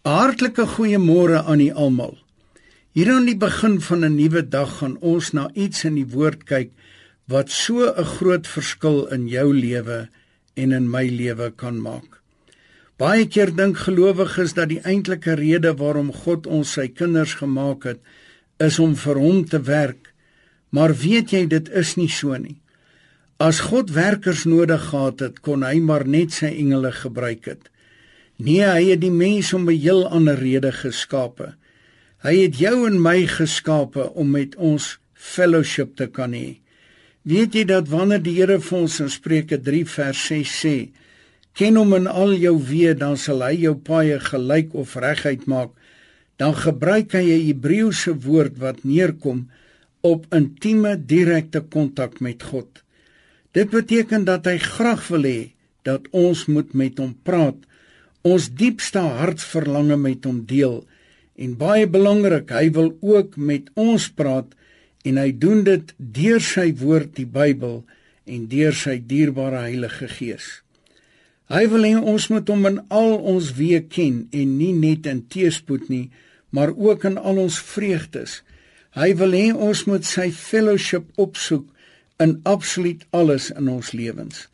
Hartlike goeiemôre aan u almal. Hier aan die begin van 'n nuwe dag gaan ons na iets in die woord kyk wat so 'n groot verskil in jou lewe en in my lewe kan maak. Baie keer dink gelowiges dat die eintlike rede waarom God ons sy kinders gemaak het, is om vir hom te werk. Maar weet jy dit is nie so nie. As God werkers nodig gehad het, kon hy maar net sy engele gebruik het. Nee, hy het die mens om 'n heel ander rede geskape. Hy het jou en my geskape om met ons fellowship te kan hê. Weet jy dat wanneer die Here vir ons in Spreuke 3 vers 6 sê, ken hom in al jou weë, dan sal hy jou paaie gelyk of reguit maak, dan gebruik hy 'n Hebreëse woord wat neerkom op intieme direkte kontak met God. Dit beteken dat hy graag wil hê dat ons moet met hom praat ons diepste hartsverlange met hom deel en baie belangrik hy wil ook met ons praat en hy doen dit deur sy woord die Bybel en deur sy dierbare Heilige Gees. Hy wil hê ons moet hom in al ons weë ken en nie net in teëspoed nie, maar ook in al ons vreugdes. Hy wil hê ons moet sy fellowship opsoek in absoluut alles in ons lewens.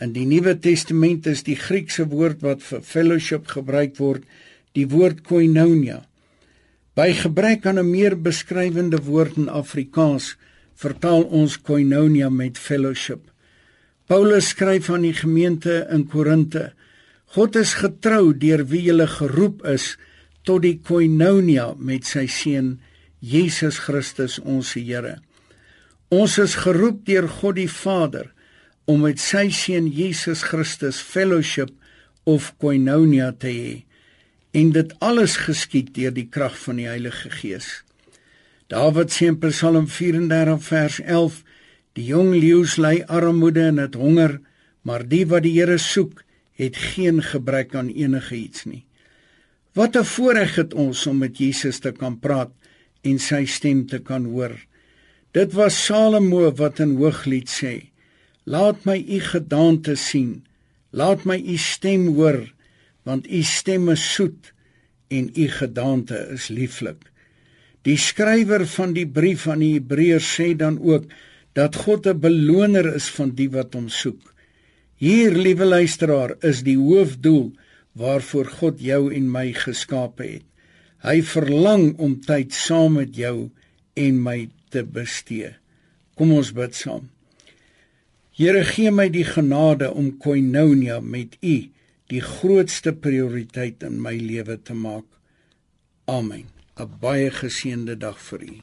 In die Nuwe Testament is die Griekse woord wat vir fellowship gebruik word, die woord koinonia. By gebrek aan 'n meer beskrywende woord in Afrikaans, vertaal ons koinonia met fellowship. Paulus skryf aan die gemeente in Korinte: God is getrou deur wie julle geroep is tot die koinonia met sy seun Jesus Christus ons Here. Ons is geroep deur God die Vader om met sy seun Jesus Christus fellowship of koinonia te hê en dit alles geskied deur die krag van die Heilige Gees. Dawid sê in Psalm 34 vers 11: Die jong leeu's ly armoede en het honger, maar die wat die Here soek, het geen gebrek aan enige iets nie. Wat 'n voorreg het ons om met Jesus te kan praat en sy stem te kan hoor. Dit was Salomo wat in Hooglied sê: Laat my u gedaante sien. Laat my u stem hoor, want u stem is soet en u gedaante is lieflik. Die skrywer van die brief aan die Hebreërs sê dan ook dat God 'n beloner is van die wat hom soek. Hier, liewe luisteraar, is die hoofdoel waarvoor God jou en my geskape het. Hy verlang om tyd saam met jou en my te bestee. Kom ons bid saam. Here gee my die genade om koinonia met U die grootste prioriteit in my lewe te maak. Amen. 'n Baie geseënde dag vir u.